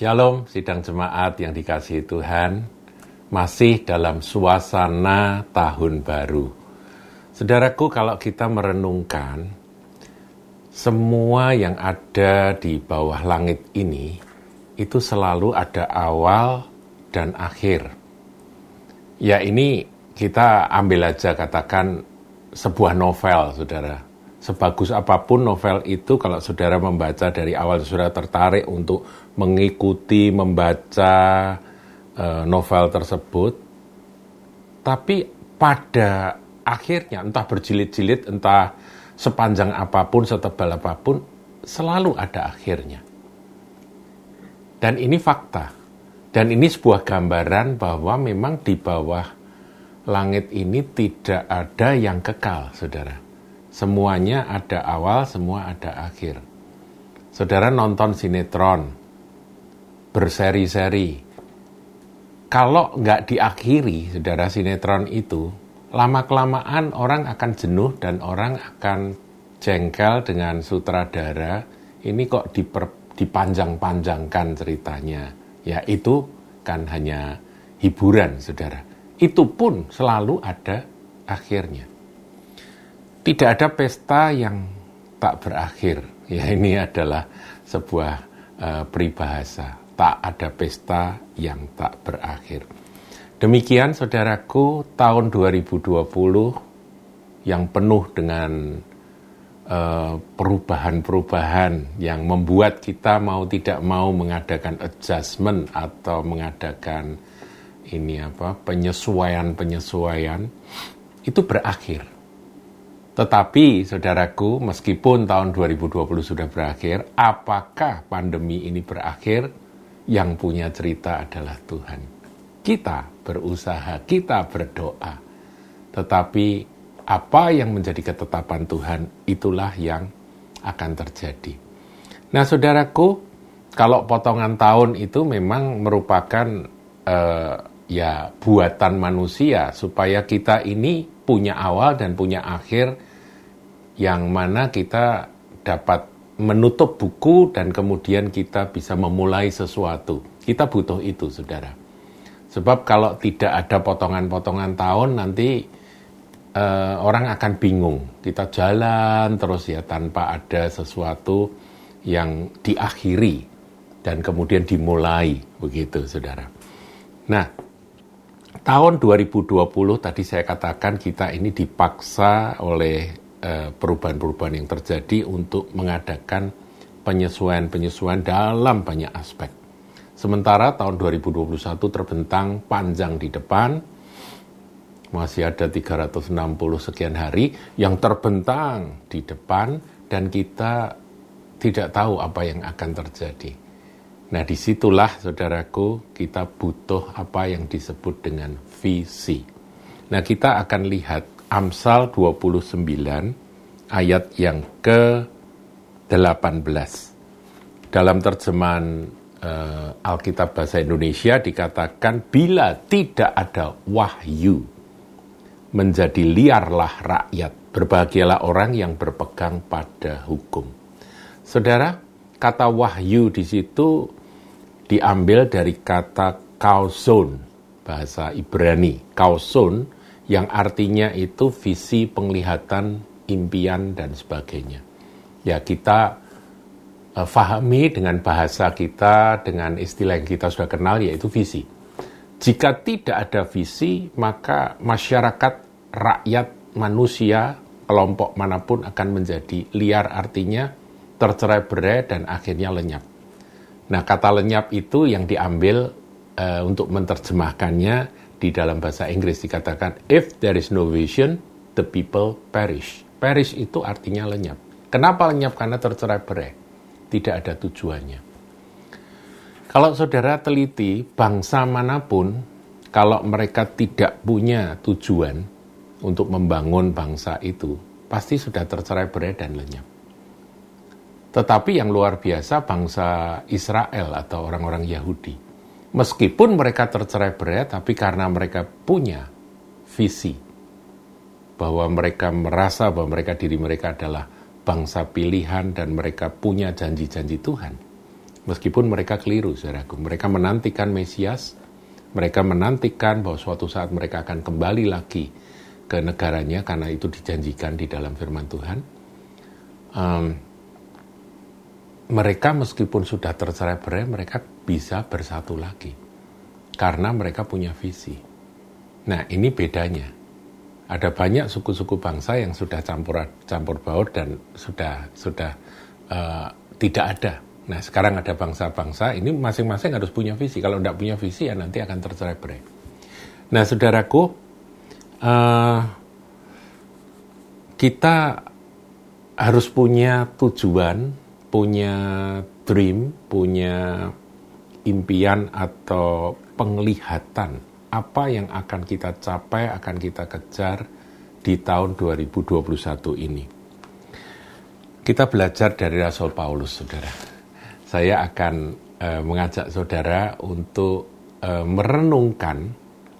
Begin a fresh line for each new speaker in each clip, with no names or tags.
Shalom, sidang jemaat yang dikasihi Tuhan, masih dalam suasana tahun baru. Saudaraku, kalau kita merenungkan semua yang ada di bawah langit ini, itu selalu ada awal dan akhir. Ya, ini kita ambil aja katakan sebuah novel, saudara sebagus apa pun novel itu kalau saudara membaca dari awal saudara tertarik untuk mengikuti membaca uh, novel tersebut tapi pada akhirnya entah berjilid-jilid entah sepanjang apa pun setebal apa pun selalu ada akhirnya. Dan ini fakta. Dan ini sebuah gambaran bahwa memang di bawah langit ini tidak ada yang kekal saudara Semuanya ada awal, semua ada akhir. Saudara nonton sinetron, berseri-seri. Kalau nggak diakhiri, saudara sinetron itu, lama-kelamaan orang akan jenuh dan orang akan jengkel dengan sutradara. Ini kok dipanjang-panjangkan ceritanya. Ya itu kan hanya hiburan, saudara. Itu pun selalu ada akhirnya tidak ada pesta yang tak berakhir. Ya ini adalah sebuah uh, peribahasa. Tak ada pesta yang tak berakhir. Demikian saudaraku tahun 2020 yang penuh dengan eh, perubahan-perubahan yang membuat kita mau tidak mau mengadakan adjustment atau mengadakan ini apa penyesuaian-penyesuaian itu berakhir tetapi, saudaraku, meskipun tahun 2020 sudah berakhir, apakah pandemi ini berakhir? Yang punya cerita adalah Tuhan. Kita berusaha, kita berdoa. Tetapi apa yang menjadi ketetapan Tuhan, itulah yang akan terjadi. Nah, saudaraku, kalau potongan tahun itu memang merupakan uh, ya buatan manusia supaya kita ini punya awal dan punya akhir yang mana kita dapat menutup buku dan kemudian kita bisa memulai sesuatu. Kita butuh itu, saudara. Sebab kalau tidak ada potongan-potongan tahun nanti uh, orang akan bingung. Kita jalan terus ya tanpa ada sesuatu yang diakhiri dan kemudian dimulai begitu, saudara. Nah, tahun 2020 tadi saya katakan kita ini dipaksa oleh Eh, perubahan-perubahan yang terjadi untuk mengadakan penyesuaian-penyesuaian dalam banyak aspek. Sementara tahun 2021 terbentang panjang di depan, masih ada 360 sekian hari yang terbentang di depan dan kita tidak tahu apa yang akan terjadi. Nah di situlah saudaraku kita butuh apa yang disebut dengan visi. Nah kita akan lihat Amsal 29 ayat yang ke-18. Dalam terjemahan uh, Alkitab Bahasa Indonesia dikatakan bila tidak ada wahyu menjadi liarlah rakyat, berbahagialah orang yang berpegang pada hukum. Saudara, kata wahyu di situ diambil dari kata kauson, bahasa Ibrani. Kauson yang artinya itu visi penglihatan, impian, dan sebagainya. Ya kita uh, fahami dengan bahasa kita, dengan istilah yang kita sudah kenal, yaitu visi. Jika tidak ada visi, maka masyarakat, rakyat, manusia, kelompok mana pun akan menjadi liar artinya tercerai berai dan akhirnya lenyap. Nah, kata lenyap itu yang diambil uh, untuk menerjemahkannya di dalam bahasa Inggris dikatakan if there is no vision, the people perish. Perish itu artinya lenyap. Kenapa lenyap? Karena tercerai berai. Tidak ada tujuannya. Kalau saudara teliti, bangsa mana pun, kalau mereka tidak punya tujuan untuk membangun bangsa itu, pasti sudah tercerai berai dan lenyap. Tetapi yang luar biasa bangsa Israel atau orang-orang Yahudi Meskipun mereka tercerai berai, tapi karena mereka punya visi bahwa mereka merasa bahwa mereka diri mereka adalah bangsa pilihan dan mereka punya janji-janji Tuhan, Meskipun mereka keliru, saudaraku. Mereka menantikan Mesias, mereka menantikan bahwa suatu saat mereka akan kembali lagi ke negaranya karena itu dijanjikan di dalam firman Tuhan. Um, mereka meskipun sudah tercerai berai, mereka bisa bersatu lagi karena mereka punya visi. Nah, ini bedanya. Ada banyak suku-suku bangsa yang sudah campur campur baur dan sudah sudah uh, tidak ada. Nah, sekarang ada bangsa-bangsa ini masing-masing harus punya visi. Kalau tidak punya visi ya nanti akan tercerai berai. Nah, saudaraku, uh, kita harus punya tujuan, punya dream, punya impian atau penglihatan apa yang akan kita capai, akan kita kejar di tahun 2021 ini. Kita belajar dari Rasul Paulus, saudara. Saya akan uh, mengajak saudara untuk uh, merenungkan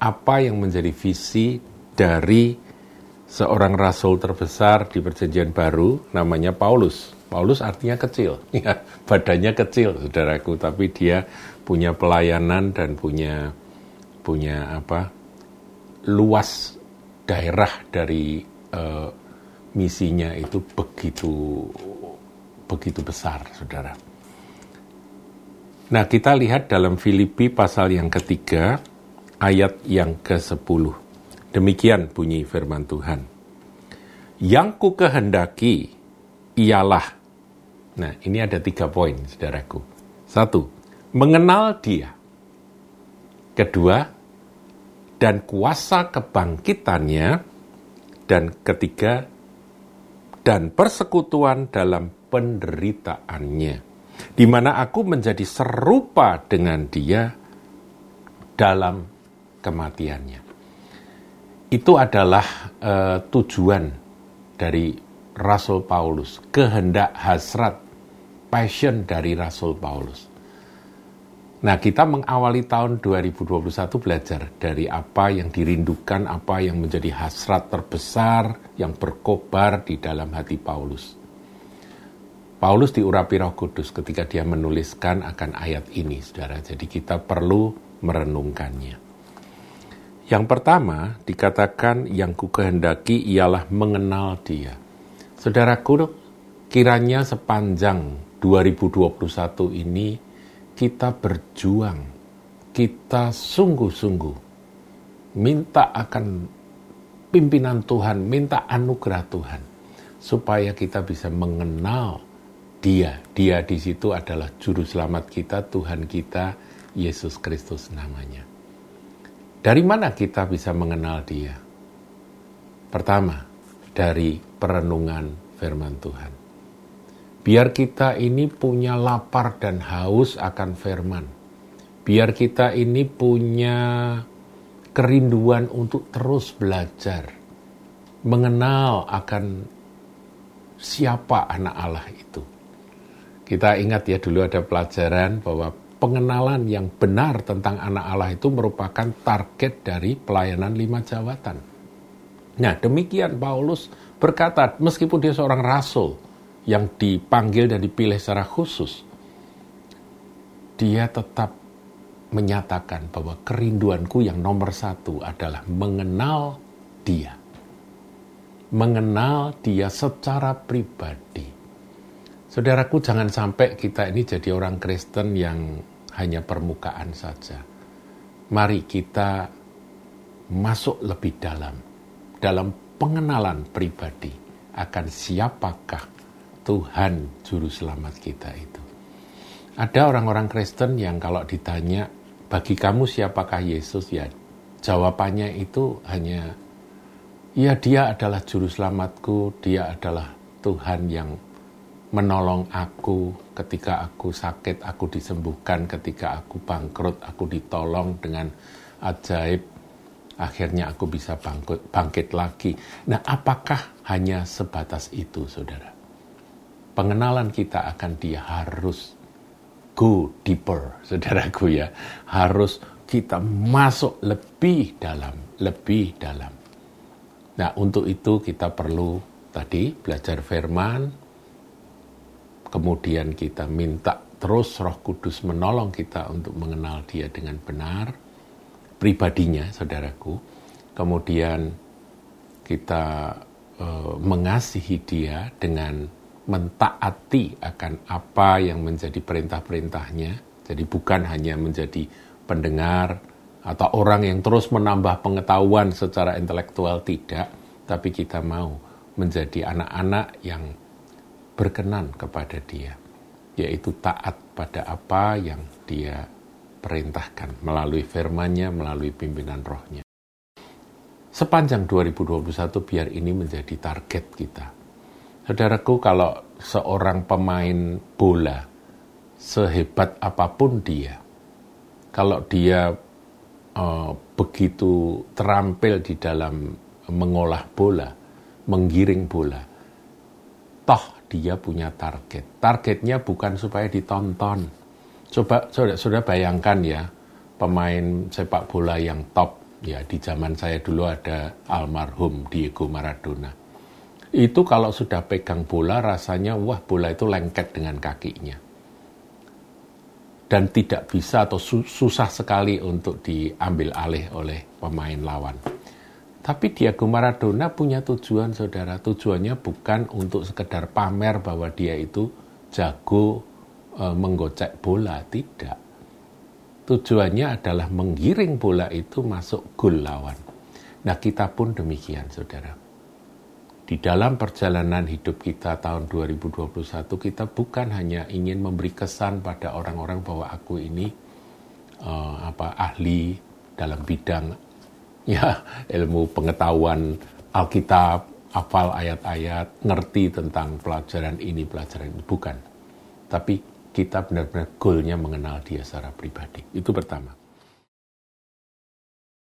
apa yang menjadi visi dari seorang rasul terbesar di Perjanjian Baru, namanya Paulus. Paulus artinya kecil, ya, badannya kecil, saudaraku, tapi dia punya pelayanan dan punya punya apa luas daerah dari uh, misinya itu begitu begitu besar, saudara. Nah, kita lihat dalam Filipi pasal yang ketiga, ayat yang ke-10. Demikian bunyi firman Tuhan. Yang ku kehendaki ialah, nah ini ada tiga poin, saudaraku. Satu, mengenal dia. Kedua, dan kuasa kebangkitannya. Dan ketiga, dan persekutuan dalam penderitaannya. Di mana aku menjadi serupa dengan dia dalam kematiannya. Itu adalah uh, tujuan dari Rasul Paulus, kehendak hasrat, passion dari Rasul Paulus. Nah, kita mengawali tahun 2021 belajar dari apa yang dirindukan, apa yang menjadi hasrat terbesar yang berkobar di dalam hati Paulus. Paulus diurapi Roh Kudus ketika dia menuliskan akan ayat ini, Saudara. Jadi kita perlu merenungkannya. Yang pertama dikatakan yang ku kehendaki ialah mengenal Dia. Saudaraku, kiranya sepanjang 2021 ini kita berjuang, kita sungguh-sungguh minta akan pimpinan Tuhan, minta anugerah Tuhan, supaya kita bisa mengenal Dia. Dia di situ adalah Juru Selamat kita, Tuhan kita, Yesus Kristus namanya. Dari mana kita bisa mengenal Dia? Pertama, dari perenungan firman Tuhan. Biar kita ini punya lapar dan haus akan firman. Biar kita ini punya kerinduan untuk terus belajar. Mengenal akan siapa anak Allah itu. Kita ingat ya dulu ada pelajaran bahwa pengenalan yang benar tentang anak Allah itu merupakan target dari pelayanan lima jawatan. Nah demikian Paulus berkata meskipun dia seorang rasul, yang dipanggil dan dipilih secara khusus, dia tetap menyatakan bahwa kerinduanku yang nomor satu adalah mengenal dia. Mengenal dia secara pribadi. Saudaraku, jangan sampai kita ini jadi orang Kristen yang hanya permukaan saja. Mari kita masuk lebih dalam, dalam pengenalan pribadi akan siapakah Tuhan Juru Selamat kita itu. Ada orang-orang Kristen yang kalau ditanya, bagi kamu siapakah Yesus? Ya jawabannya itu hanya, ya dia adalah Juru Selamatku, dia adalah Tuhan yang menolong aku ketika aku sakit, aku disembuhkan, ketika aku bangkrut, aku ditolong dengan ajaib, akhirnya aku bisa bangkit, bangkit lagi. Nah, apakah hanya sebatas itu, saudara? pengenalan kita akan dia harus go deeper, saudaraku ya. Harus kita masuk lebih dalam, lebih dalam. Nah, untuk itu kita perlu tadi belajar firman, kemudian kita minta terus Roh Kudus menolong kita untuk mengenal Dia dengan benar, pribadinya, saudaraku. Kemudian kita e, mengasihi Dia dengan mentaati akan apa yang menjadi perintah-perintahnya. Jadi bukan hanya menjadi pendengar atau orang yang terus menambah pengetahuan secara intelektual tidak, tapi kita mau menjadi anak-anak yang berkenan kepada Dia yaitu taat pada apa yang dia perintahkan melalui firman-Nya, melalui pimpinan rohnya. Sepanjang 2021 biar ini menjadi target kita. Saudaraku, kalau seorang pemain bola, sehebat apa pun dia, kalau dia uh, begitu terampil di dalam mengolah bola, menggiring bola, toh dia punya target. Targetnya bukan supaya ditonton. Coba sudah bayangkan ya, pemain sepak bola yang top ya di zaman saya dulu ada almarhum Diego Maradona. Itu kalau sudah pegang bola rasanya wah bola itu lengket dengan kakinya. Dan tidak bisa atau susah sekali untuk diambil alih oleh pemain lawan. Tapi Diego Maradona punya tujuan, saudara. Tujuannya bukan untuk sekedar pamer bahwa dia itu jago menggocek bola, tidak. Tujuannya adalah menggiring bola itu masuk gol lawan. Nah, kita pun demikian, saudara. Di dalam perjalanan hidup kita tahun 2021, kita bukan hanya ingin memberi kesan pada orang-orang bahwa aku ini uh, apa ahli dalam bidang ya ilmu pengetahuan Alkitab, hafal ayat-ayat, ngerti tentang pelajaran ini, pelajaran ini. Bukan. Tapi kita benar-benar goalnya mengenal dia secara pribadi. Itu pertama.